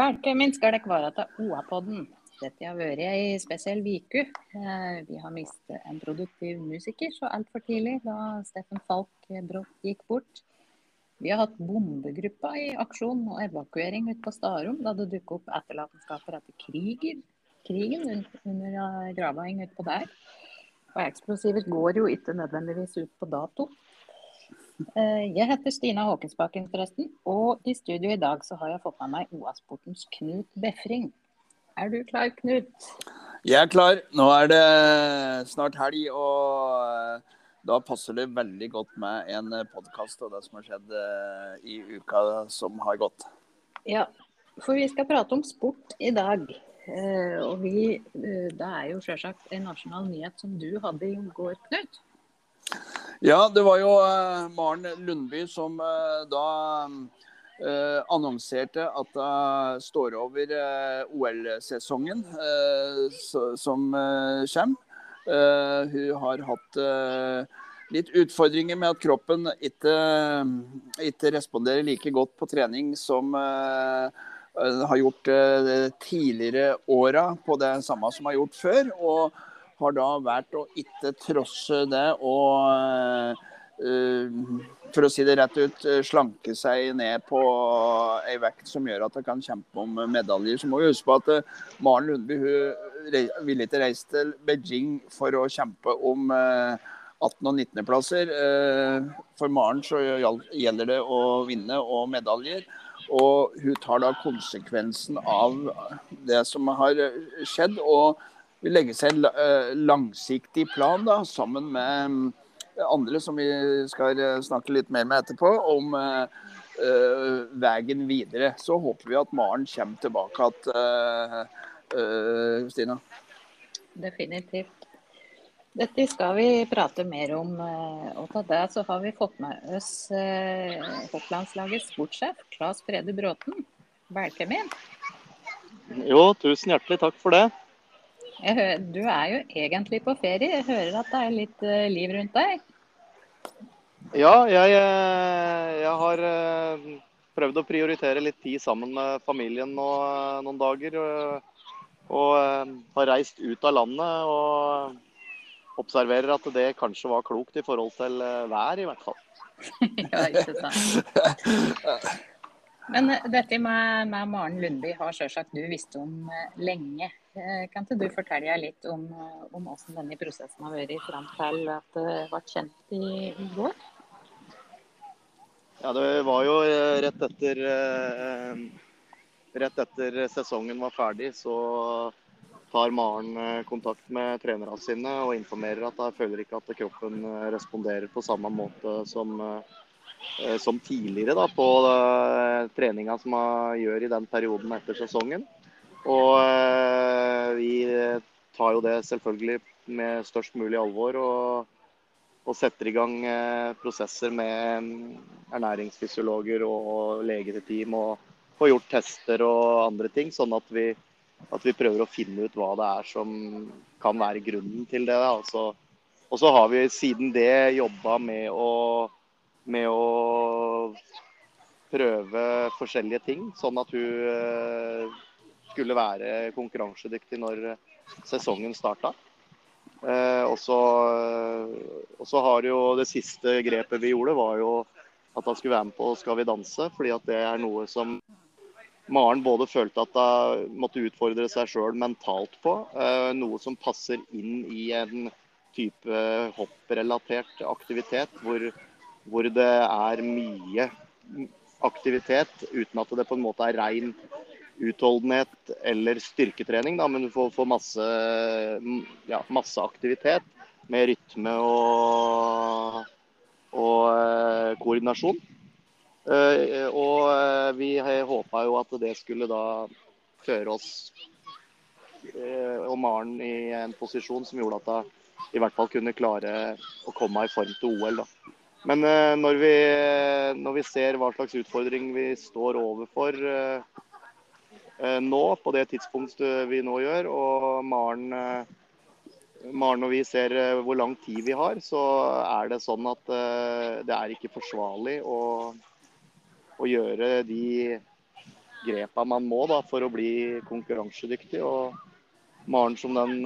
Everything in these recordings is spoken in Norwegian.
Velkommen skal dere være til OA-podden. Dette har vært ei spesiell uke. Eh, vi har mistet en produktiv musiker så altfor tidlig da Steffen Falk brått gikk bort. Vi har hatt bombegruppa i aksjon og evakuering ute på Starum da det dukket opp etterlatenskaper etter krigen, krigen under graving utpå der. Og eksplosiver går jo ikke nødvendigvis ut på dato. Eh, jeg heter Stina Håkensbakken forresten, og i studio i dag så har jeg fått med meg OA-sportens Knut Befring. Er du klar, Knut? Jeg er klar. Nå er det snart helg, og da passer det veldig godt med en podkast og det som har skjedd eh, i uka som har gått. Ja, for vi skal prate om sport i dag. Eh, og vi, det er jo selvsagt en nasjonal nyhet som du hadde i går, Knut? Ja, det var jo Maren Lundby som da Uh, annonserte at det står over OL-sesongen som kommer. hun har hatt litt utfordringer med at kroppen ikke, ikke responderer like godt på trening som hun har gjort tidligere åra på det samme som har gjort før. Og har da valgt å ikke trosse det og for å si det rett ut, eh, slanke seg ned på ei vekt som gjør at det kan kjempe om medaljer. Så må vi huske på at Maren Lundby hun ville ikke reise til Beijing for å kjempe om 18- eh, og 19.-plasser. For Maren så gjelder det å vinne og medaljer. Og hun tar da konsekvensen av det som har skjedd, og vil legge seg en langsiktig plan da, sammen med andre som vi skal eh, snakke litt mer med etterpå, om uh, veien videre. Så håper vi at Maren kommer tilbake igjen, uh, uh, Stina. Definitivt. Dette skal vi prate mer om. Og til det så har vi fått med oss hopplandslagets sportssjef Claes Frede Bråten. Velkommen. Jo, tusen hjertelig takk for det. Hører, du er jo egentlig på ferie. Jeg hører at det er litt liv rundt deg? Ja, jeg, eh, jeg, har eh, prøvd å prioritere litt tid sammen med familien nå, eh, noen dager. Og, og har reist ut av landet og observerer at det kanskje var klokt i forhold til vær, i hvert fall. ja, ikke sant. Men dette med, med Maren Lundby har selvsagt du visst om lenge. Kan ikke du fortelle litt om, om hvordan denne prosessen har vært fram til at det ble kjent i, går? Ja, det var jo eh, rett etter eh, Rett etter sesongen var ferdig, så tar Maren eh, kontakt med trenerne sine og informerer at jeg føler ikke at kroppen responderer på samme måte som, som tidligere da, på treninga som hun gjør i den perioden etter sesongen. Og vi tar jo det selvfølgelig med størst mulig alvor. og og setter i gang eh, prosesser med mm, ernæringsfysiologer og legeteam og får gjort tester og andre ting, sånn at vi, at vi, prøver å finne ut hva det er som kan være grunnen til det. Altså, og så har vi siden det jobba med å, med å prøve forskjellige ting, sånn at hun eh, skulle være konkurransedyktig når sesongen starta. Eh, og så har jo det siste grepet vi gjorde, var jo at han skulle være med på Skal vi danse. fordi at det er noe som Maren både følte at hun måtte utfordre seg sjøl mentalt på. Eh, noe som passer inn i en type hopprelatert aktivitet hvor, hvor det er mye aktivitet uten at det på en måte er rein utholdenhet eller styrketrening, da, men du får, får masse, ja, masse, aktivitet med rytme og, og eh, koordinasjon. Eh, og eh, vi håpa jo at det skulle da føre oss og Maren i en posisjon som gjorde at hun i hvert fall kunne klare å komme i form til OL. da. Men når vi, når vi ser hva slags utfordring vi står overfor nå, på det tidspunktet vi nå gjør. Og Maren, eh, Maren og vi ser eh, hvor lang tid vi har, så er det sånn at det er ikke forsvarlig å, å gjøre de grepa man må da, for å bli konkurransedyktig. Og Maren som den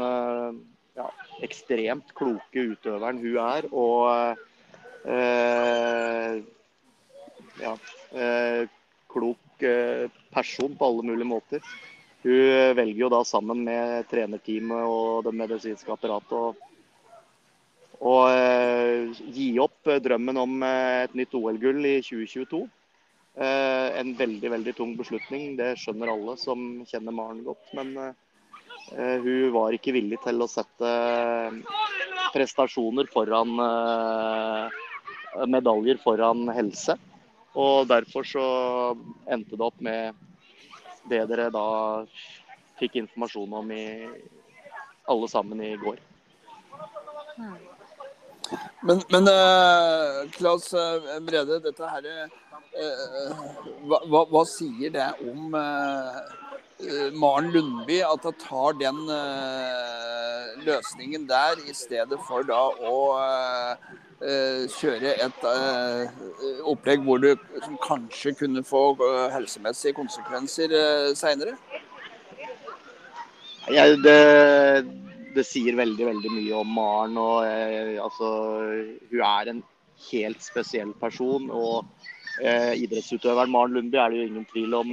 ja, ekstremt kloke utøveren hun er, og eh, ja, eh, klok eh, person på alle mulige måter. Hun velger jo da sammen med trenerteamet og det medisinske apparatet å gi opp drømmen om et nytt OL-gull i 2022. En veldig veldig tung beslutning, det skjønner alle som kjenner Maren godt. Men hun var ikke villig til å sette prestasjoner foran medaljer foran helse. Og derfor så endte det opp med det dere da fikk informasjon om i alle sammen i går. Men, men uh, Klaus uh, Brede, dette her uh, hva, hva, hva, sier det om Maren Lundby at hun tar den løsningen der, i stedet for da å Eh, kjøre et uh, opplegg hvor du kanskje kunne få uh, helsemessige konsekvenser uh, seinere? Ja, det, det, sier veldig veldig mye om Maren. og altså, Hun er en helt spesiell person. og Idrettsutøveren Maren Lundby er det jo ingen tvil om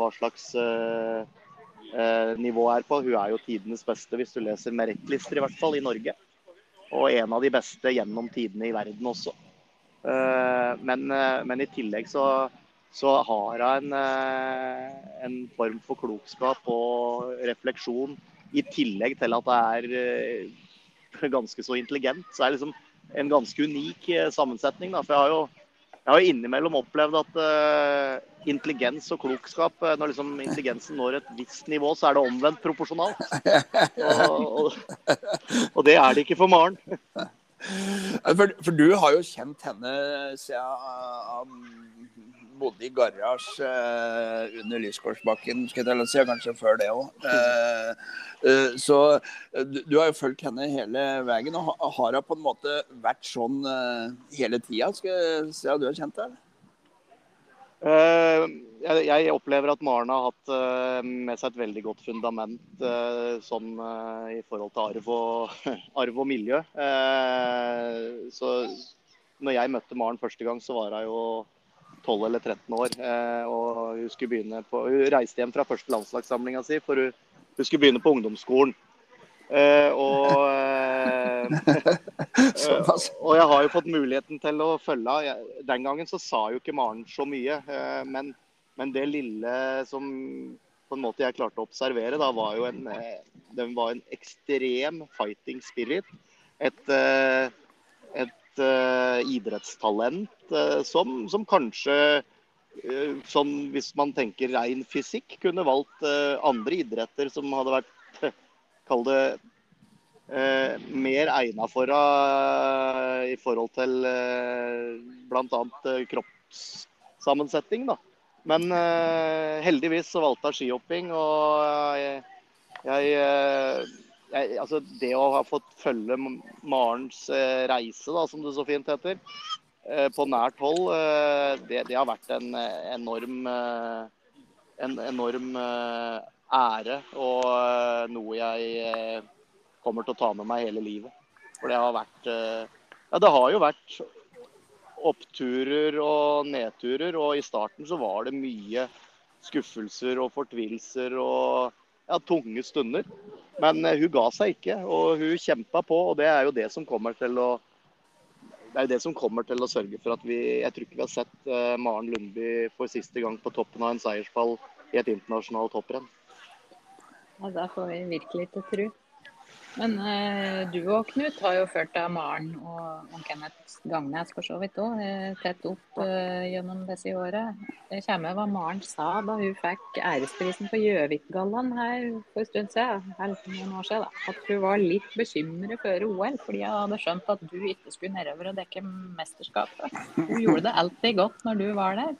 hva slags nivå er på. Hun er jo tidenes beste, hvis du leser merittlister, i hvert fall i Norge og en av de beste gjennom tidene i verden også. Eh, men, eh, men i tillegg så, så har hun en, eh, en, form for klokskap og refleksjon, i tillegg til at hun er ganske så intelligent. Så er det liksom en ganske unik sammensetning. Da. For jeg har jo jeg har jo innimellom opplevd at uh, intelligens og klokskap, uh, når liksom intelligensen når et visst nivå, så er det omvendt proporsjonalt. Og, og, og det er det ikke for Maren. For, for, du har jo kjent henne siden bodde i garasje eh, under Lysgårdsbakken, skal jeg si, kanskje før det òg. Eh, uh, så du, du, har jo fulgt henne hele veien. og Har hun på en måte vært sånn hele tida, skal jeg si at du har kjent henne? Jeg, jeg, opplever at Maren har hatt med seg et veldig godt fundament sånn i forhold til arv og, arv og miljø. Så når jeg møtte Maren første gang, så var hun jo 12 eller 13 år. Eh, og hun skulle begynne på Hun reiste hjem fra første landslagssamlinga si, for hun, hun, skulle begynne på ungdomsskolen. Eh, og, eh, og jeg har jo fått muligheten til å følge henne. Den gangen så sa jo ikke Maren så mye, men, men, det lille som på en måte jeg klarte å observere, da var jo en, den var en ekstrem fighting spirit. Et, et uh, idrettstalent uh, som, som, kanskje sånn, Hvis man tenker ren fysikk, kunne valgt andre idretter som hadde vært Kall det mer egna for henne i forhold til bl.a. kroppssammensetning. Da. Men heldigvis så valgte hun skihopping, og jeg, jeg jeg, altså det å ha fått følge Marens eh, reise, da, som det så fint heter, eh, på nært hold, eh, det, det, har vært en enorm, en enorm ære. Og noe jeg kommer til å ta med meg hele livet. For det har vært Ja, det har jo vært oppturer og nedturer. Og i starten så var det mye skuffelser og fortvilelser og ja, tunge stunder. Men uh, hun ga seg ikke, og hun kjempa på. Og det er jo det som kommer til å det er det som kommer til å sørge for at vi Jeg tror ikke vi har sett uh, Maren Lundby for siste gang på toppen av en seiersfall i et internasjonalt hopprenn. Ja, da får vi virkelig til tro. Men eh, du og Knut har jo ført deg Maren og, Kenneth Gangnes for så vidt òg eh, tett opp eh, gjennom disse året. Det kommer med hva Maren sa da hun fikk æresprisen på Gjøvikgallaen her for en stund siden, noen år siden. Da. At hun var litt bekymret før OL, fordi hun hadde skjønt at du ikke skulle nedover og dekke mesterskapet. Hun gjorde det alltid godt når du var der.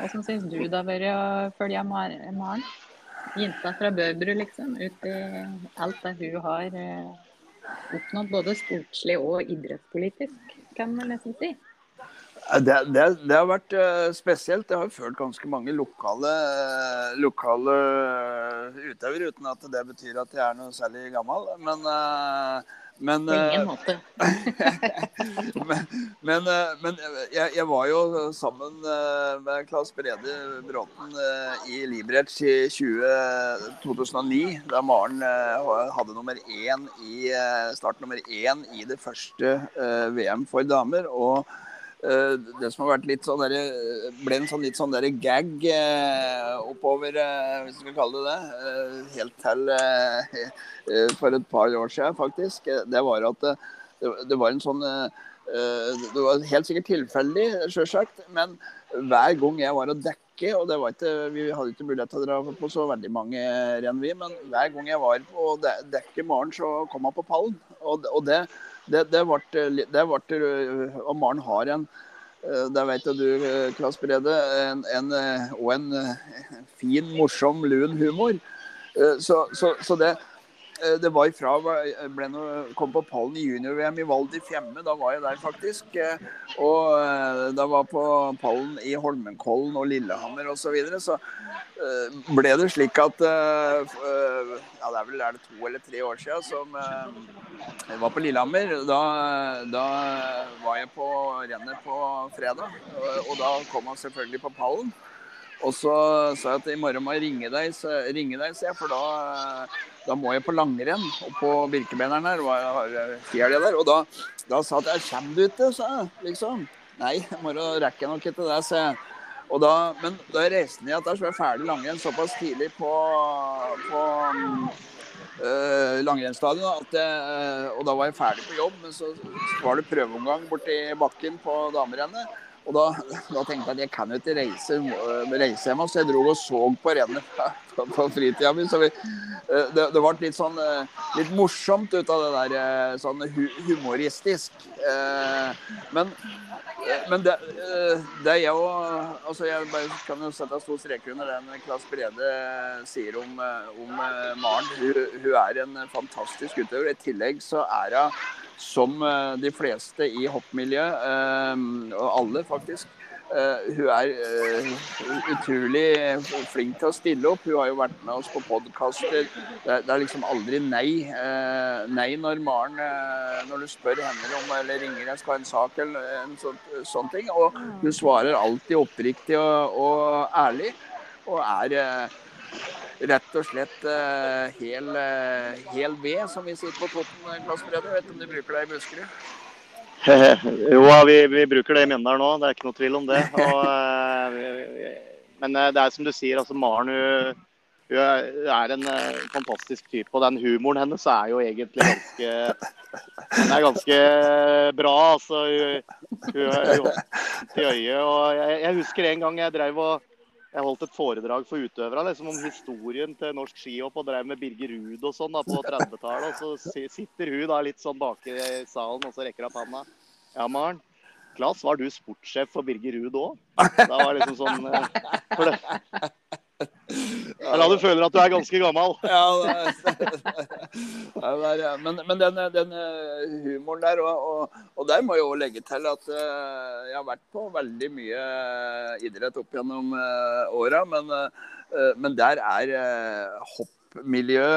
Hvordan syns du det har vært å følge Maren? Jenta fra Bøbru, liksom. Ut i alt det hun har eh, oppnådd, både sportslig og idrettspolitisk, kan man nesten si. Det, det, det, har vært uh, spesielt. Jeg har ført ganske mange lokale, uh, lokale utøvere, uten at det betyr at jeg er noe særlig gammel. Men, uh, men På ingen måte. men, men, men jeg, jeg, var jo sammen med Claes Brede Bråten i Liberec i 20, 2009, da Maren hadde nummer én i, start nummer én i det første VM for damer. og Eh, det som har vært litt sånn der, eh, ble en sånn litt sånn der gag eh, oppover, hvis vi skal kalle det det, helt til for et par år siden, faktisk. Det var at det, var en sånn Det var helt sikkert tilfeldig, sjølsagt, men hver gang jeg var å dekke og det var ikke, Vi hadde ikke mulighet til å dra på så veldig mange renn, vi, men hver gang jeg var på dekke Maren, så kom hun på pallen. Og, og det det, ble, det ble Og Maren har en eh, det vet du, Klas Brede. En, en, og en fin, morsom, lun humor. Eh, så, så, så det, Eh, det var ifra noe, kom på pallen i junior-VM i Val di Fiemme. Da var jeg der, faktisk. Eh, og eh, da var på pallen i Holmenkollen og Lillehammer osv. Så, videre, så ble det slik at Ja, det er vel er det to eller tre år siden som jeg var på Lillehammer. Da, da var jeg på rennet på fredag, og da kom han selvfølgelig på pallen. Og så sa jeg at i morgen må jeg ringe deg, ringe deg for da da må jeg på langrenn. Og på Birkebeineren her har fjell der. Og da, da sa jeg at jeg 'kommer du ikke', sa jeg. Liksom. Nei, i morgen rekker jeg nok ikke det, sa jeg. Og da, men da jeg reiste ned der, så var jeg ferdig langrenn såpass tidlig på, på øh, langrennsstadion. og da var jeg ferdig på jobb, men så var det prøveomgang borti bakken på damerennet. Og da, da, tenkte jeg at jeg kan jo ikke reise, reise hjem, så jeg dro og så på rennet på, på fritida mi. Så vi, eh, det, det ble litt sånn eh, litt morsomt ut av det der eh, sånn humoristisk. Men, men det, det jeg òg altså Jeg bare kan jo sette stor streker under det Klas Brede sier om, om Maren. Hun, hun er en fantastisk utøver. I tillegg så er hun som eh, de fleste i hoppmiljøet, eh, og alle faktisk. Uh, hun er utrolig flink til å stille opp. Hun har jo vært med oss på podkaster. Det, er liksom aldri nei. Nei når Maren Når du spør henne om eller ringer jeg skal ha en sak eller en sånn, sånn ting. Og hun svarer alltid oppriktig og, og ærlig. Og er rett og slett uh, hel, uh, hel, ved, som vi sier på Totten klassebredde. Vet du om de bruker det i Buskerud? jo, vi, vi, bruker det i Mjøndalen nå, det er ikke noe tvil om det. Og, uh, men det er som du sier, altså Maren hun, hun er en fantastisk type. Og den humoren hennes er jo egentlig ganske Den er ganske bra. altså Hun, hun hun, til øyet. Og jeg, jeg husker en gang jeg drev og jeg holdt et foredrag for utøvere liksom, om historien til norsk skihopp og drev med Birger Ruud og sånn da, på 30-tallet. Og så sitter hun da litt sånn bak i salen og så rekker opp handa. Ja, Maren. Klas, var du sportssjef for Birger Ruud òg? Da var det liksom sånn eh, for det, det er du føler at du er ganske gammel. Ja, det er, men, men den, den, eh, humoren der, og, og, og, der må jeg òg legge til at uh, jeg har vært på veldig mye idrett opp gjennom åra, men, men, der er uh, hoppmiljø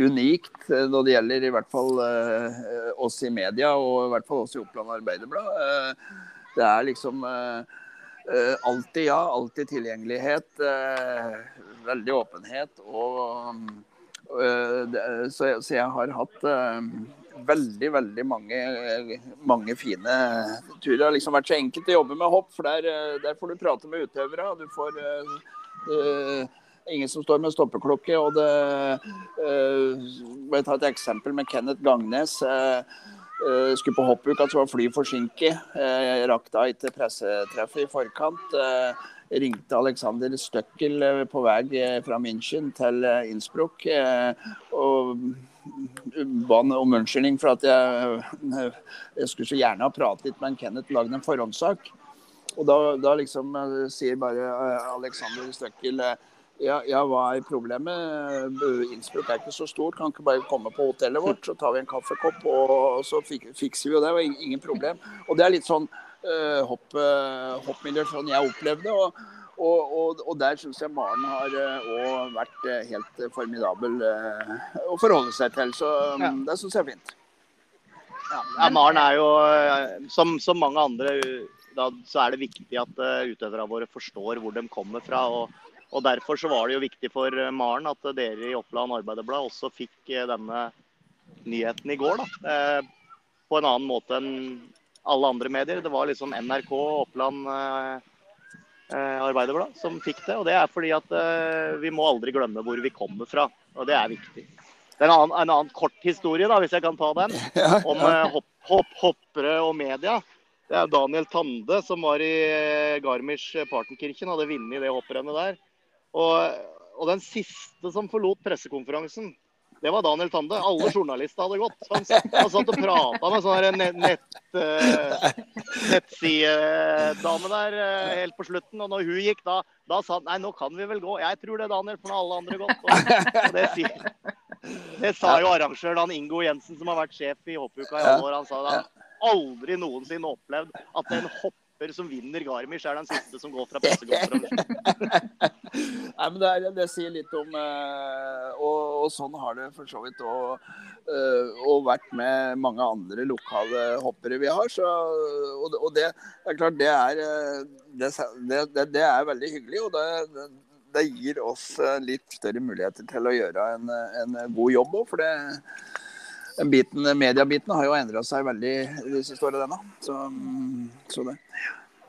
unikt når det gjelder i hvert fall oss i media, og i hvert fall oss i Oppland Arbeiderblad. det er liksom Uh, alltid ja, alltid tilgjengelighet. Uh, veldig åpenhet. Og, uh, det, så, jeg, så, jeg har hatt veldig, veldig mange, mange fine turer. Det har liksom vært så enkelt å jobbe med hopp, for der, der får du prate med utøvere. Du får ingen som står med stoppeklokke. og det, Jeg ta et eksempel med Kenneth Gangnes. Uh, skulle på hoppuka, så var flyet forsinket. Uh, rakk da ikke pressetreffet i forkant. Uh, ringte Alexander Støkkel på vei fra München til Innsbruck og ba om unnskyldning for at jeg, jeg skulle så gjerne ha pratet litt med Kenneth, lagd en forhåndssak. Og da, da liksom sier bare Alexander Støkkel ja, ja, hva er problemet? Innsbruck er ikke så stort. Kan ikke bare komme på hotellet vårt, så tar vi en kaffekopp, og så fikser vi jo det. var ingen problem. Og det er litt sånn uh, hopp, uh, hoppmiljø sånn jeg opplevde. og og, og, og, der syns jeg Maren har òg vært helt formidabel å forholde seg til. Så ja. det syns jeg er fint. Ja, ja Maren er jo, som, som mange andre, da, så er det viktig at utøverne våre forstår hvor de kommer fra. og og Derfor så var det jo viktig for eh, Maren at dere i Oppland Arbeiderblad også fikk eh, denne nyheten i går. da, eh, På en annen måte enn alle andre medier. Det var liksom NRK og Oppland Arbeiderblad som fikk det. Og det er fordi at vi må aldri glemme hvor vi kommer fra. Og det er viktig. Det er en annen, en annen kort historie, da, hvis jeg kan ta den, om hopp, hopp, hoppere og media. Det er Daniel Tande som var i Garmisch-Partenkirchen, hadde vunnet det hopprennet der. Og, og, den siste som forlot pressekonferansen, det var Daniel Tande. Alle journalister hadde gått. Han, han satt og prata med sånn nett, nett, uh, nettsidedame der uh, helt på slutten. Og når hun gikk, da, da sa han nei, nå kan vi vel gå. Jeg tror det, Daniel, for nå har alle andre gått. Og, og det, det, sa jo arrangøren Ingo Jensen, som har vært sjef i hoppuka i alle år. Han sa han aldri noensinne opplevd at en hopper som vinner Garmisch, er den siste som går fra pressekonferansen. Nei, men det, er, det, sier litt om uh, og, og, sånn har det for så vidt òg uh, vært med mange andre lokale hoppere vi har. Så, og, og det, det, er klart, det er, det, det er veldig hyggelig. og det, det gir oss litt større muligheter til å gjøre en, en god jobb òg. For det, biten, mediebiten har jo endra seg veldig de siste årene. Så, så det.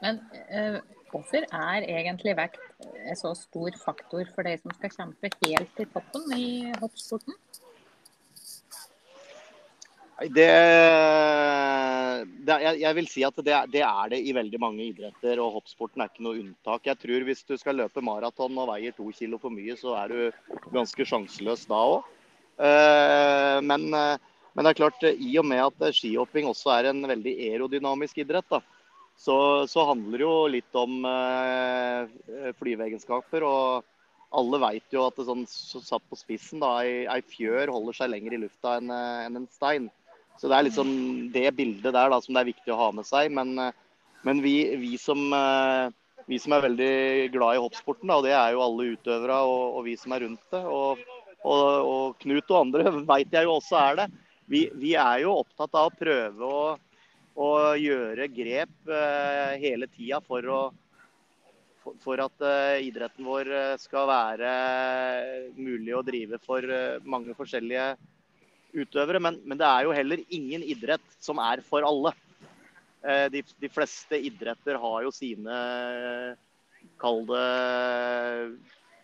Men eh, hvorfor er egentlig vekt en så stor faktor for de som skal kjempe helt til toppen i hoppsporten? Det, det, jeg, jeg, vil si at det, det, er det i veldig mange idretter, og hoppsporten er ikke noe unntak. Jeg tror Hvis du skal løpe maraton og veier to kilo for mye, så er du ganske sjanseløs da òg. Eh, men eh, men det er klart, i og med at skihopping også er en veldig aerodynamisk idrett, da, så, så, handler det jo litt om eh, flyveegenskaper. Og alle vet jo at det sånn så satt på spissen, da, ei, fjør holder seg lenger i lufta enn eh, en, en stein. Så det er liksom det bildet der da, som det er viktig å ha med seg. Men, eh, men vi, vi, som, eh, vi, som, er veldig glad i hoppsporten, da, og det er jo alle utøvere og, og vi som er rundt det, og, og, og Knut og andre vet jeg jo også er det vi, vi, er jo opptatt av å prøve å, å gjøre grep uh, hele tida for, for, at uh, idretten vår eh, skal være mulig å drive for mange forskjellige utøvere. Men, men, det er jo heller ingen idrett som er for alle. De, de, fleste idretter har jo sine Kall det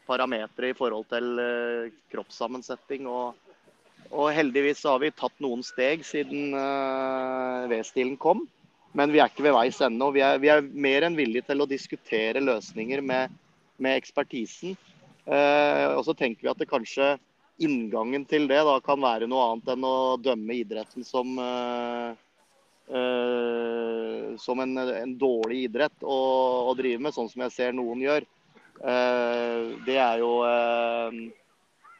parametere i forhold til kroppssammensetning og, og heldigvis har vi tatt noen steg siden uh, V-stilen kom. Men vi er ikke ved veis ende. Vi, vi, er mer enn villige til å diskutere løsninger med, med ekspertisen. Uh, og så tenker vi at det kanskje inngangen til det da kan være noe annet enn å dømme idretten som, uh, uh, som en, en, dårlig idrett å, å, drive med, sånn som jeg ser noen gjør. Uh, det er jo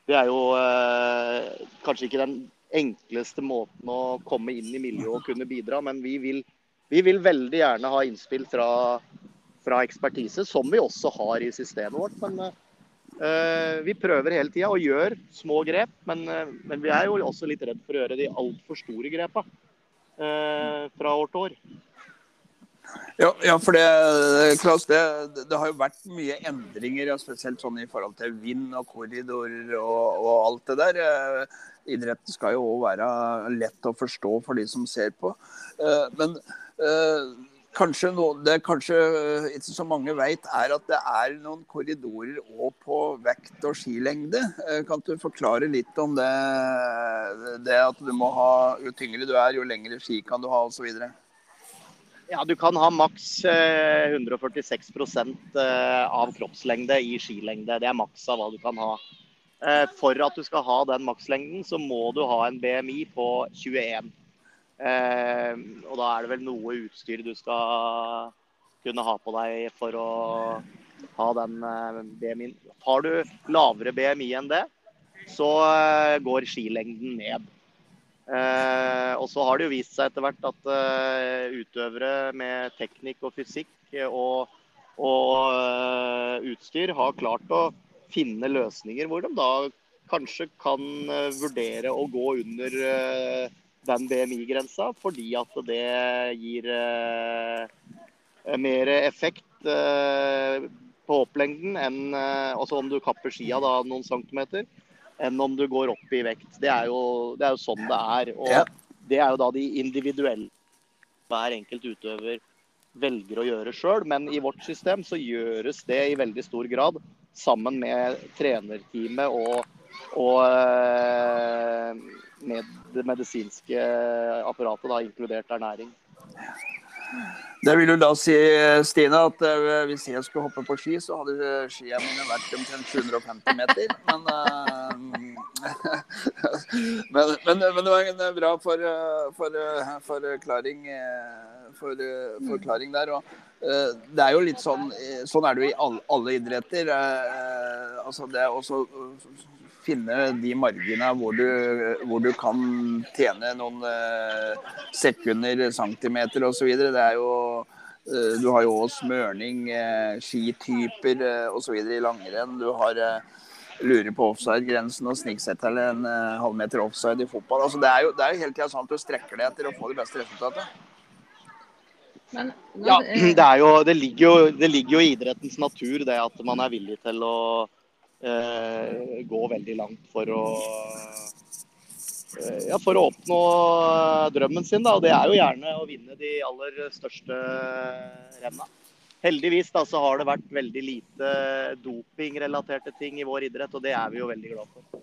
det er jo eh, kanskje ikke den enkleste måten å komme inn i miljøet og kunne bidra, men vi vil, vi vil veldig gjerne ha innspill fra, fra, ekspertise, som vi også har i systemet vårt. Men eh, vi prøver hele tida og gjør små grep, men, eh, men, vi er jo også litt redd for å gjøre de altfor store grepa eh, fra år til år. Ja, ja, for det, Klaus, det, det, har jo vært mye endringer, ja, spesielt sånn i forhold til vind og korridorer og, og, alt det der. Eh, idretten skal jo òg være lett å forstå for de som ser på. Eh, men eh, kanskje noe, det kanskje ikke så mange vet, er at det er noen korridorer òg på vekt og skilengde. Kan du forklare litt om det? Det at du må ha Jo tyngre du er, jo lengre ski kan du ha, osv. Ja, du kan ha maks 146 eh, eh, av kroppslengde i skilengde. Det er maks av hva du kan ha. Eh, for at du skal ha den makslengden, så må du ha en BMI på 21. Og da er det vel noe utstyr du skal kunne ha på deg for å, ha den BMI-en. Har du lavere BMI enn det, så går skilengden ned. Eh, og så har det jo vist seg etter hvert at eh, utøvere med teknikk og fysikk og, og eh, utstyr har klart å finne løsninger hvor de da kanskje kan uh, vurdere å gå under uh, den BMI-grensa, fordi at det gir mer effekt på hopplengden enn altså om du kapper skia da noen centimeter enn om du går opp i vekt. Det er jo, det er jo sånn det er. Og ja. det er jo da de individuelle hver enkelt utøver velger å gjøre sjøl. Men i vårt system så gjøres det i veldig stor grad sammen med trenerteamet og, og eh, med det medisinske apparatet, da, inkludert ernæring. Det vil jo da si, Stine, at uh, hvis jeg skulle hoppe på ski, så hadde skia mine vært omtrent 750 meter. Men, uh, men, men, men, det var en bra for, for, forklaring, for, forklaring der. Og, det er jo litt sånn Sånn er det jo i alle, alle idretter. altså det er også finne de marginene hvor du, hvor du kan tjene noen eh, sekunder, centimeter osv. Det er jo eh, Du har jo også smørning, eh, skityper eh, osv. i langrenn. Du har eh, lurer på offside-grensen og sniker seg til en eh, halvmeter offside i fotball. Altså, det er jo, det er jo hele tida sånn at du strekker deg etter å få det beste resultatet. Men, ja, det, jo, det, ligger jo, det ligger jo i idrettens natur det at man er villig til å eh, gå veldig langt for å eh, ja, for å oppnå drømmen sin. Da. Og det er jo gjerne å vinne de aller største renna. Heldigvis da, så har det vært veldig lite dopingrelaterte ting i vår idrett, og det er vi jo veldig glad for.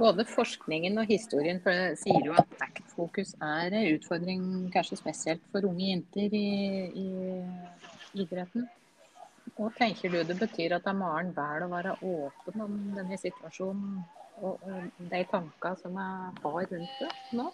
Både forskningen og historien sier jo at vektfokus er en utfordring, kanskje spesielt for unge jenter i, i idretten. Hva tenker du det betyr at Maren velger å være åpen om denne situasjonen og, og de tankene som jeg har rundt det nå?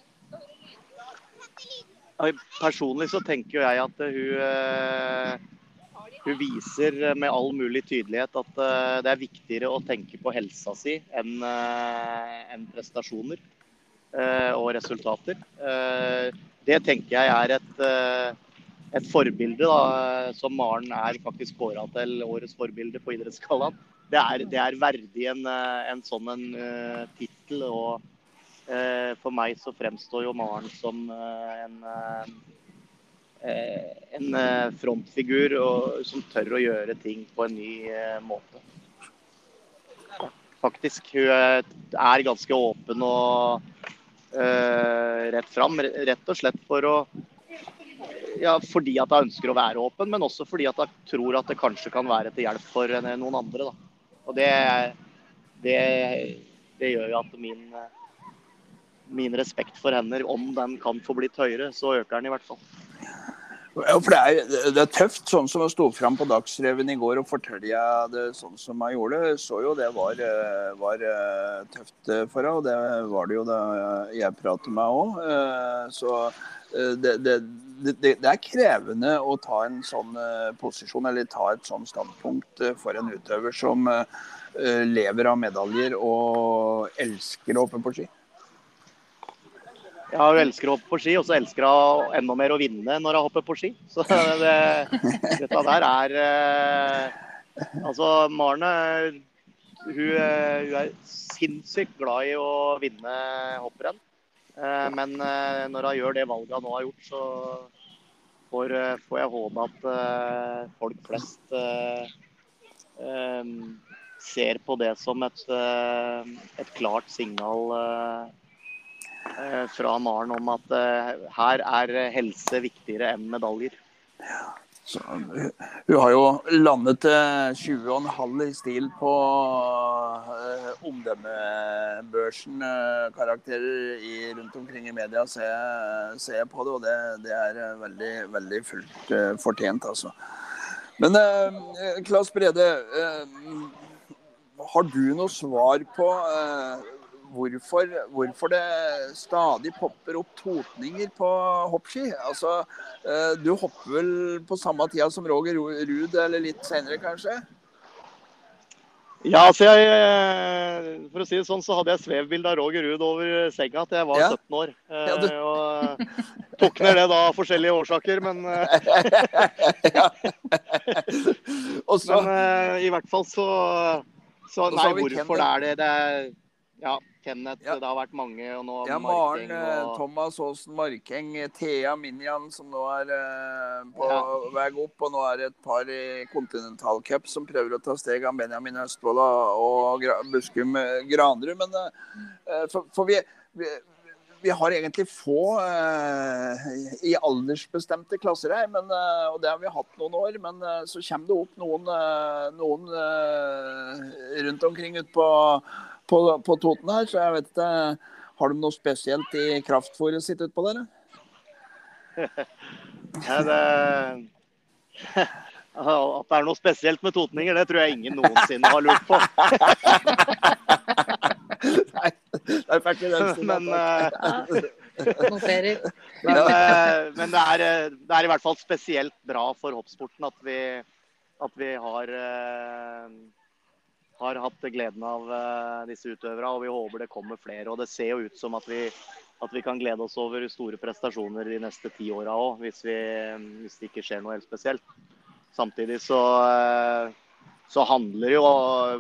Personlig så tenker jeg at hun, eh, hun viser med all mulig tydelighet at eh, det er viktigere å tenke på helsa si enn enn prestasjoner og resultater. Det tenker jeg er et et forbilde, da, som Maren er faktisk kåra til årets forbilde på Idrettsgallaen. Det, det, er verdig en, eh, en sånn en uh, tittel. Og uh, for meg så fremstår jo Maren som uh, en, en frontfigur og, som tør å gjøre ting på en ny måte. Faktisk. Hun er ganske åpen og rett fram. Rett og slett for å ja, fordi at jeg ønsker å være åpen, men også fordi at jeg tror at det kanskje kan være til hjelp for noen andre. Da. Og det, det, det gjør jo at min, min respekt for henne, om den kan få blitt høyere, så øker den i hvert fall. Ja, for det er, det er, tøft, sånn som å sto fram på Dagsrevyen i går og fortelle det sånn som jeg gjorde. Så jo det var, var tøft for henne, og det var det jo da jeg pratet med henne òg. Så det, det, det, det, er krevende å ta en sånn uh, posisjon eller ta et sånn standpunkt uh, for en utøver som uh, lever av medaljer og elsker å hoppe på ski. Ja, hun elsker å hoppe på ski, og så elsker hun enda mer å vinne når hun hopper på ski. Så det, dette der er Altså, Marne hun, hun er sinnssykt glad i å vinne hopprenn. Eh, men eh, når hun gjør det valget hun nå har gjort, så får, eh, får jeg håpe at folk flest ser på det som et, et klart signal fra Maren om at her er helse viktigere enn medaljer. Så, hun har jo landet til 20,5 i stil på uh, omdømmebørsen. Uh, karakterer i, rundt omkring i media ser, ser jeg på det, og det, det er veldig, veldig fullt uh, fortjent, altså. Men Claes Brede, har du noe svar på hvorfor hvorfor, det stadig popper opp totninger på hoppski. Altså, du hopper vel på samme tida som Roger Ruud, eller litt senere kanskje? Ja, altså jeg, eh, For å si det sånn, så hadde jeg svevbilde av Roger Ruud over senga til jeg var ja. 17 år. Ja, du... Eh, og eh, tok ned det da av forskjellige årsaker, men Også... Men i hvert fall så, så Nei, hvorfor det er det? Det er ja, Kenneth, ja. det har vært mange. og nå Ja, Maren, eh, og... Thomas Aasen Markeng, Thea Minjan som nå er uh, på ja. vei opp. Og nå er det et par i Continental Cup som prøver å ta steg av Benjamin Østfold og Buskum eh, Granrud. Men uh, for, for vi, vi, vi, har egentlig få uh, i aldersbestemte klasser her, men, og det har vi hatt noen år. Men så kommer det opp noen, noen rundt omkring ute på på, på Toten her, så jeg vet ikke Har de noe spesielt i kraftfôret sitt utpå der? ja, det... At det er noe spesielt med totninger, det tror jeg ingen noensinne har lurt på. Nei, det er ikke den. Men, uh, men, uh, men det, er, det, er, i hvert fall spesielt bra for hoppsporten at vi, at vi har uh, har hatt gleden av uh, disse utøverne, og vi håper det kommer flere. Og det ser jo ut som at vi, at vi kan glede oss over store prestasjoner de neste ti åra òg, hvis, hvis, det ikke skjer noe helt spesielt. Samtidig så, uh, så handler jo,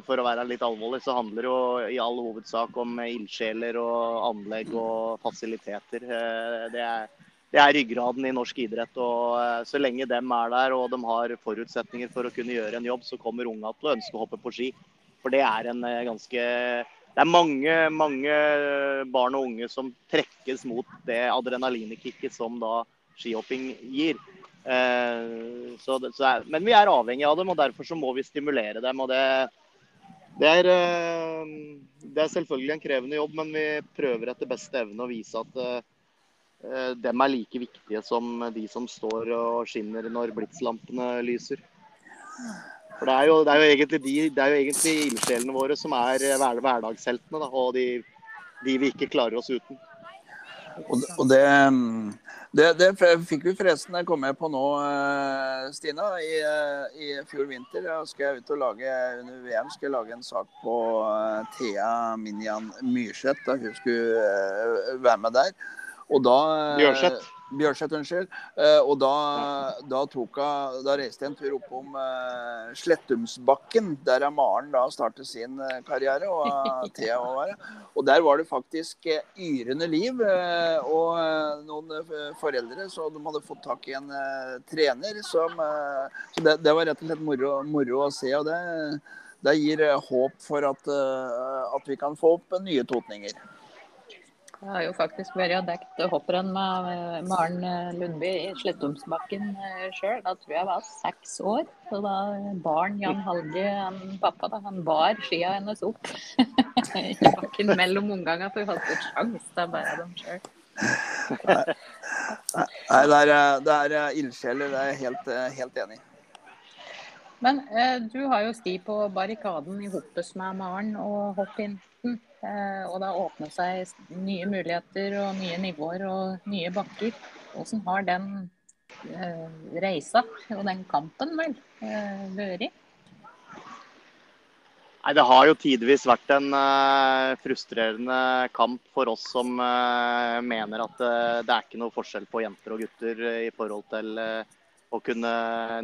for å være litt alvorlig, så handler det jo i all hovedsak om ildsjeler og anlegg og fasiliteter. Uh, det er det er ryggraden i norsk idrett. og Så lenge dem er der og de har forutsetninger for å kunne gjøre en jobb, så kommer unga til å ønske å hoppe på ski. For det er en eh, ganske Det er mange, mange barn og unge som trekkes mot det adrenalinkicket som da skihopping gir. Eh, så, så er, men vi er avhengig av dem, og derfor så må vi stimulere dem. og det, det er, eh, det er, selvfølgelig en krevende jobb, men vi prøver etter beste evne å vise at eh, dem er like viktige som de som står og skinner når blitslampene lyser. For det er, jo, det er jo egentlig de, det er jo egentlig ildsjelene våre som er eh, hver, hverdagsheltene, da, og de, de, vi ikke klarer oss uten. Og, og det, det, det, fikk vi forresten jeg kom med på nå, eh, Stina. I, eh, I, fjor vinter skal jeg ut og lage under VM skal jeg lage en sak på Thea Minjan Myrseth. Da hun skulle være med der. Og da Bjørseth. Bjørseth, unnskyld. Uh, og da, da, tok hun, da reiste jeg en tur oppom uh, Slettumsbakken, der er Maren da startet sin uh, karriere. Og Thea var Og der var det faktisk yrende liv. og noen foreldre, så de hadde fått tak i en trener som Så det, det, var rett og slett moro, moro å se. og det, det gir håp for at, at vi kan få opp nye totninger. Jeg har jo faktisk vært og dekket hopprenn med eh, Maren eh, Lundby i Slettumsbakken eh, sjøl. Da tror jeg jeg var seks år. Så da barn Jan Halge, han, pappa, da, han bar skia hennes opp i bakken mellom omgangene, for hun hadde ikke sjans Det er bare dem sjøl. Nei, det er, det er ildsjeler. Det er jeg helt, helt enig i. Men eh, du har jo sti på barrikaden i Hoppes med Maren og hopp Eh, og det har åpnet seg nye muligheter og nye nivåer og nye bakker. Hvordan har den eh, reisa og den kampen vel eh, vært? Nei, Det har jo tidvis vært en frustrerende kamp for oss som mener at det er ikke noe forskjell på jenter og gutter i forhold til å kunne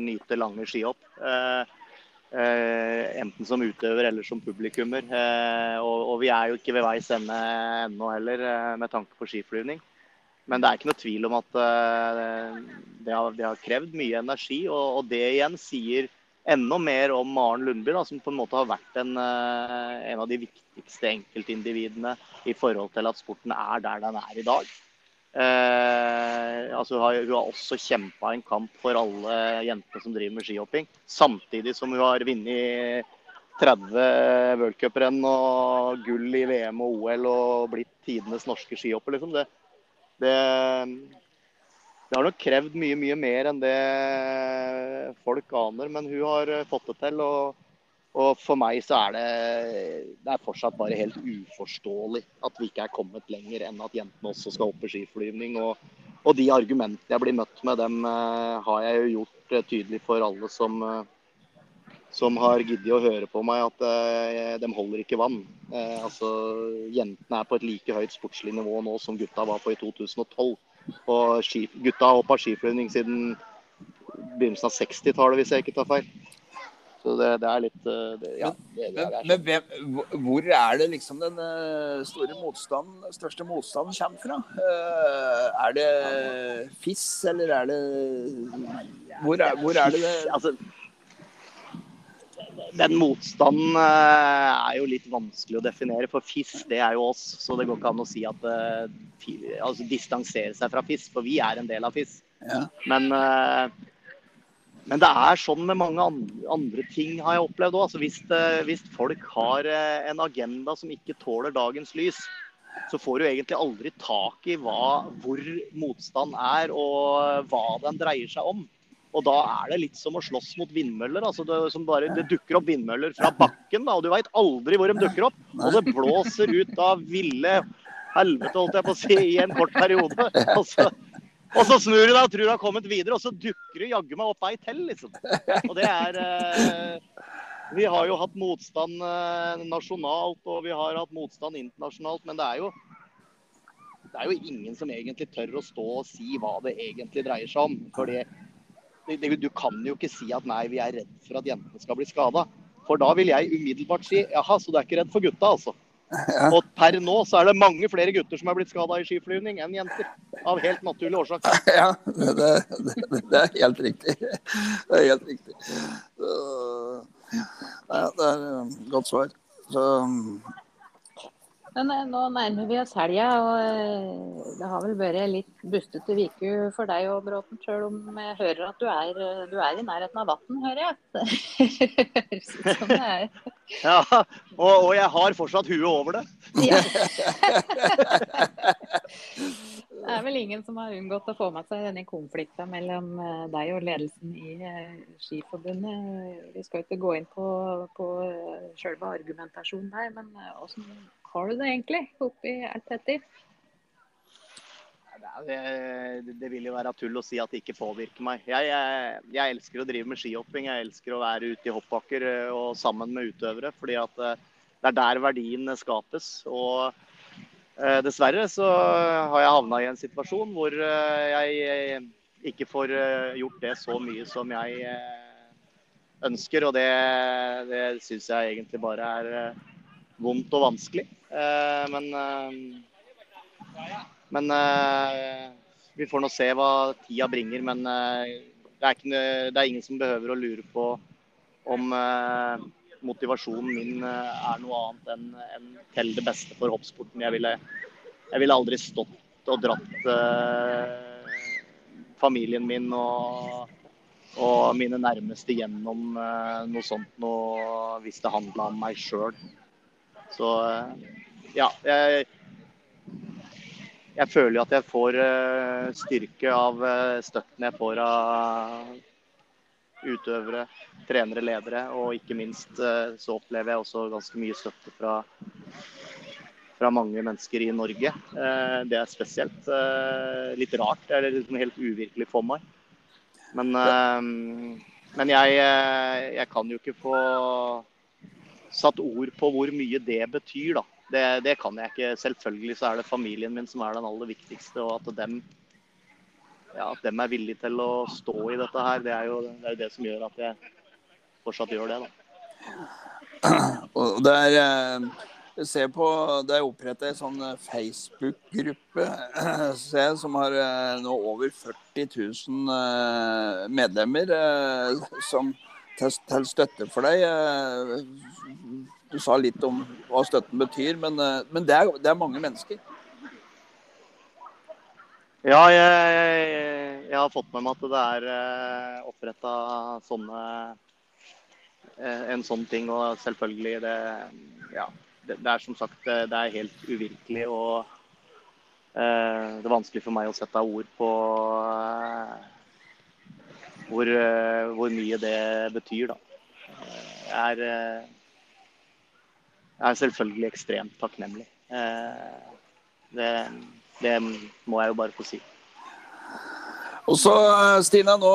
nyte lange skihopp. Enten som utøver eller som publikummer. Og, og, vi er jo ikke ved veis ende ennå heller, med tanke på skiflyvning. Men det er ikke noe tvil om at det har, det, har, krevd mye energi, og, og det igjen sier enda mer om Maren Lundby, da, som på en måte har vært en, eh, en, av de viktigste enkeltindividene i forhold til at sporten er der den er i dag. Eh, altså hun, har, hun, har, også kjempa en kamp for alle jentene som driver med skihopping. Samtidig som hun har vunnet 30 worldcuprenn og gull i VM og OL og blitt tidenes norske skihopper. Liksom. Det, det, det har nok krevd mye, mye mer enn det folk aner. Men hun har fått det til. Og, Og for meg så er det, det er fortsatt bare helt uforståelig at vi ikke er kommet lenger enn at jentene også skal opp i skiflyvning. Og, og de argumentene jeg blir møtt med, dem uh, har jeg jo gjort uh, tydelig for alle som, uh, som har giddet å høre på meg, at de holder ikke vann. altså, Jentene er på et like høyt sportslig nivå nå som gutta var på i 2012. Og gutta har hoppa skiflyvning siden begynnelsen av 60-tallet, hvis jeg ikke tar feil. Så det, det er litt eh, det, ja, det, det Men, men hvem, hvor er det liksom den eh, store motstanden, største motstanden kommer fra? Uh, er det FIS, eller er det Hvor er, hvor er det det altså, den motstanden er jo litt vanskelig å definere. For FIS, det er jo oss. Så det går ikke an å si at altså, distansere seg fra FIS, for vi er en del av FIS. Ja. Men men det er sånn med mange andre ting, har jeg opplevd òg. Altså hvis, hvis, folk har eh, en agenda som ikke tåler dagens lys, så får du egentlig aldri tak i hva, hvor motstand er og hva den dreier seg om. Og da er det litt som å slåss mot vindmøller. altså Det, bare, det dukker opp vindmøller fra bakken, da, og du veit aldri hvor de dukker opp. Og det blåser ut av ville helvete, holdt jeg på å si, i en kort periode. Altså, og så snur du deg og tror du har kommet videre, og så dukker du jaggu meg opp ei til, liksom. Og det er eh, Vi har jo hatt motstand eh, nasjonalt, og vi har hatt motstand internasjonalt, men det er jo det er jo ingen som egentlig tør å stå og si hva det egentlig dreier seg om. Fordi du kan jo ikke si at nei, vi er redd for at jentene skal bli skada. For da vil jeg umiddelbart si jaha, så du er ikke redd for gutta, altså. Ja. Og per nå så er det mange flere gutter som er blitt skada i skiflyvning enn jenter. Av helt naturlige årsaker. Ja, det, det, det, er helt riktig. Det er helt riktig. Ja, det er et godt svar. Så men eh, nå nærmer vi oss helga, og eh, det har vel vært litt bustete uke for deg og Bråten, sjøl om jeg hører at du er, eh, du er i nærheten av vann, hører jeg. Det er. Ja, og, og, jeg har fortsatt huet over det. Ja. det er vel ingen som har unngått å få med seg denne konflikten mellom deg og ledelsen i Skiforbundet. Vi skal ikke gå inn på, på selve argumentasjonen der, men hvordan har du det egentlig oppi alt dette? Det, det, vil jo være tull å si at det ikke påvirker meg. Jeg, jeg, jeg, elsker å drive med skihopping. Jeg elsker å være ute i hoppbakker eh, og sammen med utøvere. fordi at eh, det er der verdien skapes. Og eh, dessverre så har jeg havna i en situasjon hvor eh, jeg ikke får gjort det så mye som jeg ønsker. Og det, det syns jeg egentlig bare er vondt og vanskelig. Eh, men eh, men eh, vi får nå se hva tida bringer. Men det er, ikke, det er ingen som behøver å lure på om motivasjonen min er noe annet enn enn til det beste for hoppsporten. Jeg ville, jeg ville aldri stått og dratt familien min og, og, mine nærmeste gjennom noe sånt noe, hvis det handla om meg sjøl. Så ja. Jeg, jeg føler jo at jeg får eh, styrke av eh, støtten jeg får av utøvere, trenere, ledere. Og ikke minst eh, så opplever jeg også ganske mye støtte fra, fra mange mennesker i Norge. Det er spesielt. Litt rart. Det er liksom helt uvirkelig for meg. Men, men jeg, jeg kan jo ikke få satt ord på hvor mye det betyr, da. Det, det, kan jeg ikke. Selvfølgelig så er det familien min som er den aller viktigste. Og at dem, ja, at dem er villige til å stå i dette her, det er jo det, er det som gjør at jeg fortsatt gjør det. da. Og det er Jeg Se på, Det er opprettet en sånn eh, Facebook-gruppe som har eh, nå over 40 000 medlemmer som til, til støtte for deg. Du sa litt om hva støtten betyr, men, eh, men det, er, det, er, mange mennesker. Ja, jeg, jeg, har fått med meg at det er eh, oppretta sånne En sånn ting. Og selvfølgelig, det, ja, det, det, er som sagt det er helt uvirkelig. Og eh, det er vanskelig for meg å sette ord på hvor, hvor mye det betyr, da. er, er selvfølgelig ekstremt takknemlig. Det, det må jeg jo bare få si. Og så, Stina, nå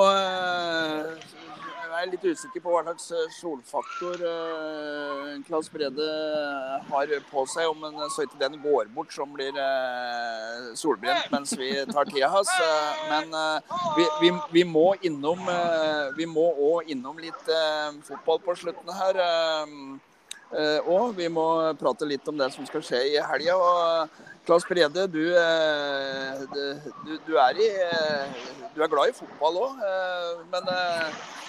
jeg er litt usikker på hva slags eh, solfaktor uh, Klaus Brede har på seg. Om en, så ikke den går bort som blir uh, solbrent mens vi tar tida hans. Uh, men vi, vi, vi, må innom Vi må òg innom litt fotball på slutten her. Og vi må prate litt om det som skal skje i helga. Claes Brede, du, du, du, er i, du er glad i fotball òg, men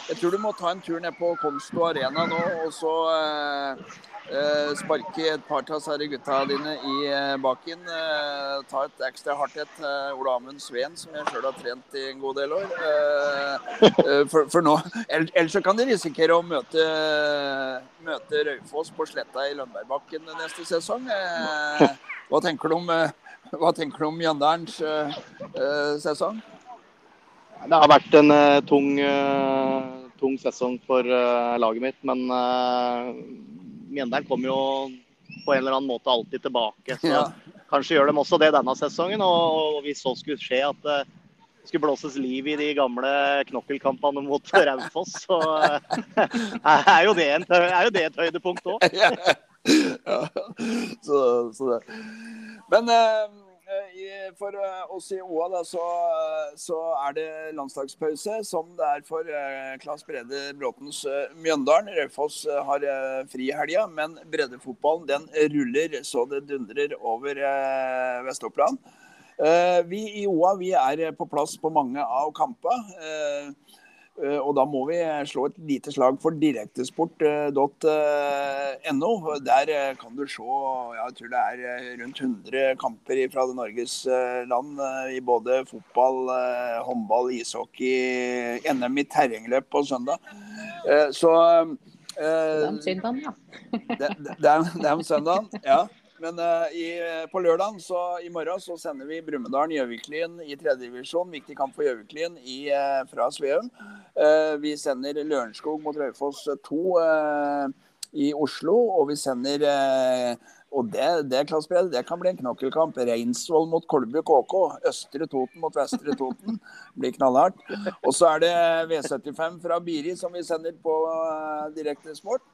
jeg tror du må ta en tur ned på Konsto Arena nå og så eh, eh sparke et par av disse gutta dine i eh, baken. Eh, ta et ekstra hardt et. Eh, Ole Amund Sveen, som jeg sjøl har trent i en god del år. Eh, for, for, nå, Ellers så kan de risikere å møte, møte Raufoss på Sletta i Lønbergbakken neste sesong. hva tenker du om, hva tenker du om Mjøndalens sesong? Det har vært en uh, tung, uh, tung, sesong for uh, laget mitt, men uh, Mjøndalen kommer jo på en eller annen måte alltid tilbake. Så ja. kanskje gjør de også det denne sesongen. Og, og hvis så skulle skje at det skulle blåses liv i de gamle knokkelkampene mot Raufoss, så er jo, det en, er jo det et høydepunkt òg. Ja. Så, så, det. Men Eh, for eh, oss i OA da, så, så, er det landslagspause, som det er for uh, Claes Brede Bråtens Mjøndalen. Raufoss har fri i helga, men breddefotballen den ruller så det dundrer over Vest-Oppland. vi i OA vi er på plass på mange av kampene. Eh, og da må vi slå et lite slag for direktesport.no. Der eh, kan du se jeg tror det er rundt 100 kamper fra Norges eh, land i både fotball, håndball, ishockey, NM i terrengløp på søndag. Så Det er om søndagen, ja. det, det, det er om søndagen, ja. Men uh, i, på lørdag, i morgen, så sender vi Brumunddal-Gjøviklyn i tredjedivisjon. Viktig kamp for Gjøviklyn uh, fra Sveum. Uh, vi sender Lørenskog mot Raufoss 2 i Oslo. Og vi sender og det, det, det kan bli en knokkelkamp. Reinsvoll mot Kolbu KK. Østre Toten mot Vestre Toten. Blir knallhardt. Og så er det V75 fra Biri som vi sender på direkte sport.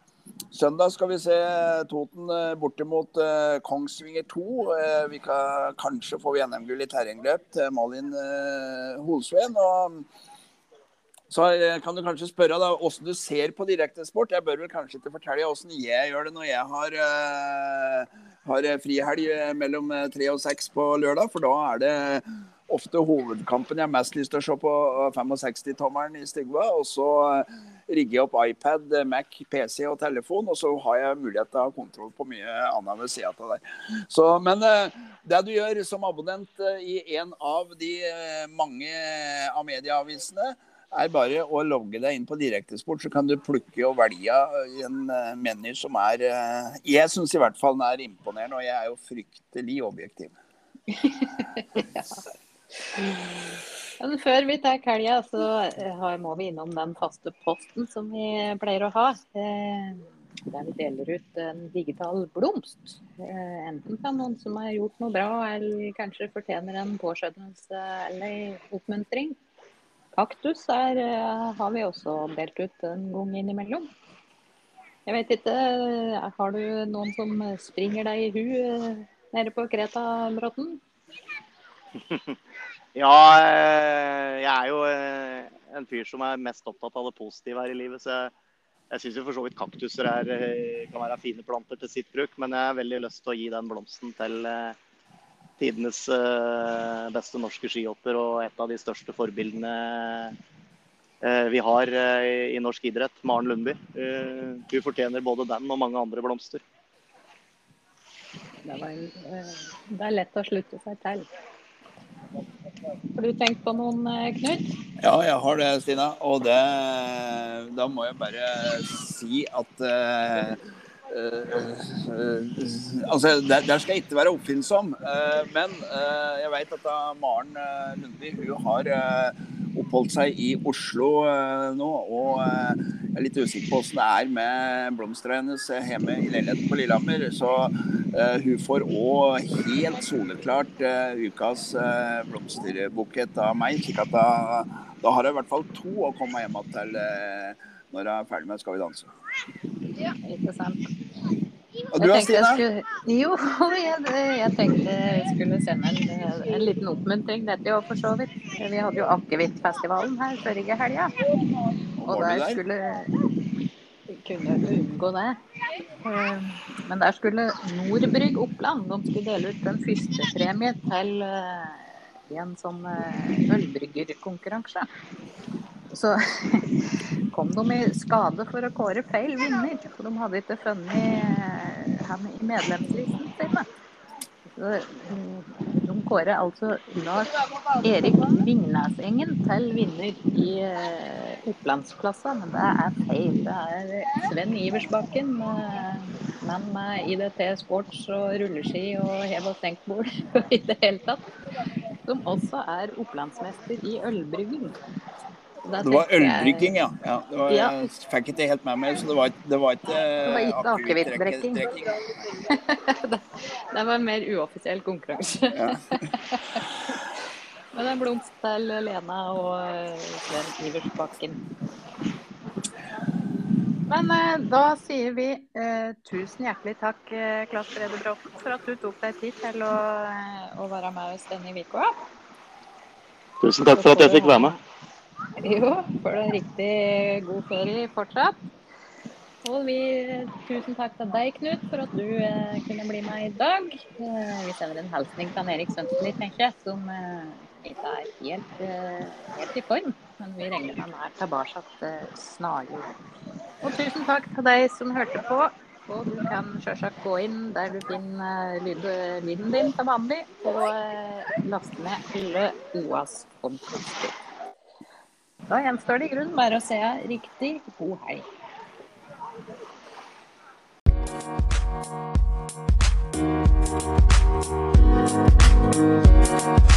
Søndag skal vi se Toten eh, bortimot uh, Kongsvinger 2. Uh, eh, vi kan, kanskje få NM-gull i terrengløp til Malin Holsveen. Og så kan du kanskje spørre da, hvordan du ser på direktesport. Jeg bør vel kanskje ikke fortelle hvordan jeg gjør det når jeg har, har frihelg mellom tre og seks på lørdag, for da er det ofte hovedkampen jeg har mest lyst til å se på 65-tommeren i Stigva. Og så rigger jeg opp iPad, Mac, PC og telefon, og så har jeg mulighet til å ha kontroll på mye annet ved sida av der. Så, men eh, det du gjør som abonnent eh, i en av de eh, mange av medieavisene, er bare å logge deg inn på Direktesport, så kan du plukke og velge en meny som er Jeg syns i hvert fall den er imponerende, og jeg er jo fryktelig objektiv. ja. Men før vi tar helga, så eh, må vi innom den faste posten som vi pleier å ha. Eh, der vi deler ut en digital blomst. Eh, enten fra noen som har gjort noe bra, eller kanskje fortjener en påskjønnelse eller oppmuntring. Kaktus er, har vi også delt ut en gang innimellom. Jeg vet ikke, har du noen som springer deg i hu nede på Kreta, Bråten? Ja, eh, jeg er jo eh, en fyr som er mest opptatt av det positive her i livet. Så jeg, jeg syns for så vidt kaktuser er, eh, kan være fine planter til sitt bruk. Men jeg har veldig lyst til å gi den blomsten til tidenes beste norske skihopper og et av de største forbildene vi har i norsk idrett, Maren Lundby. Hun fortjener både den og mange andre blomster. Det, var, det er lett å slutte seg til. Har du tenkt på noen, eh, Knut? Ja, jeg har det, Stina. Og det Da må jeg bare si at uh, uh, altså, der, der, skal jeg ikke være oppfinnsom. Men jeg vet at Maren Lundby hun har oppholdt seg i Oslo nå. Og jeg er litt usikker på hvordan det er med blomstene hennes hjemme i leiligheten på Lillehammer. Så hun får òg helt soleklart ukas blomsterbukett av meg. slik at da, da har jeg i hvert fall to å komme hjem til når jeg er ferdig med Skal vi danse. Ja, ikke sant. Og du da, Stine? Skulle, jo, jeg, jeg, tenkte jeg skulle sende en, en liten oppmuntring dette òg, for så vidt. Vi hadde jo Akevittfestivalen her forrige helga. Og der skulle kunne unngå det. Eh, men der skulle Nordbrygg Oppland de skulle dele ut en førstepremie til eh, en sånn eh, ølbryggerkonkurranse. Så kom de i skade for å kåre feil vinner. For de hadde ikke funnet han i medlemslisten sine. De kårer altså Lars Erik Vingnesengen til vinner i uh, Opplandsklassa, men det er feil. Det er Sven Iversbakken, men med IDT sports og rulleski og hev- og senkbord i det hele tatt, som også er opplandsmester i ølbrygging. Det var øldrikking, ja. ja, var, ja. Jeg fikk ikke helt med meg, så det var, det var ikke akevittdrikking. det, det var en mer uoffisiell konkurranse. Ja. Men en blomst til Lena og eh, Sven Iversbakken. Men eh, da sier vi eh, tusen hjertelig takk, eh, Klas Brede Bråten, for at du tok deg tid til å, eh, å være med oss denne uka. Tusen takk for at jeg fikk være med. Jo, får du en riktig god ferie fortsatt. Og vi, tusen takk til deg, Knut, for at du eh, kunne bli med i dag. Eh, vi sender en hilsning til Erik Sønstli, tenker jeg, som eh, ikke er helt, eh, helt, i form. Men vi regner med han er tilbake eh, snarlig. Og tusen takk til deg som hørte på. Og du kan selvsagt gå inn der du finner eh, lyd, lyden din til vanlig, og laste ned alle OAS podkaster. Da gjenstår det i grunnen bare å se riktig god helg. Thank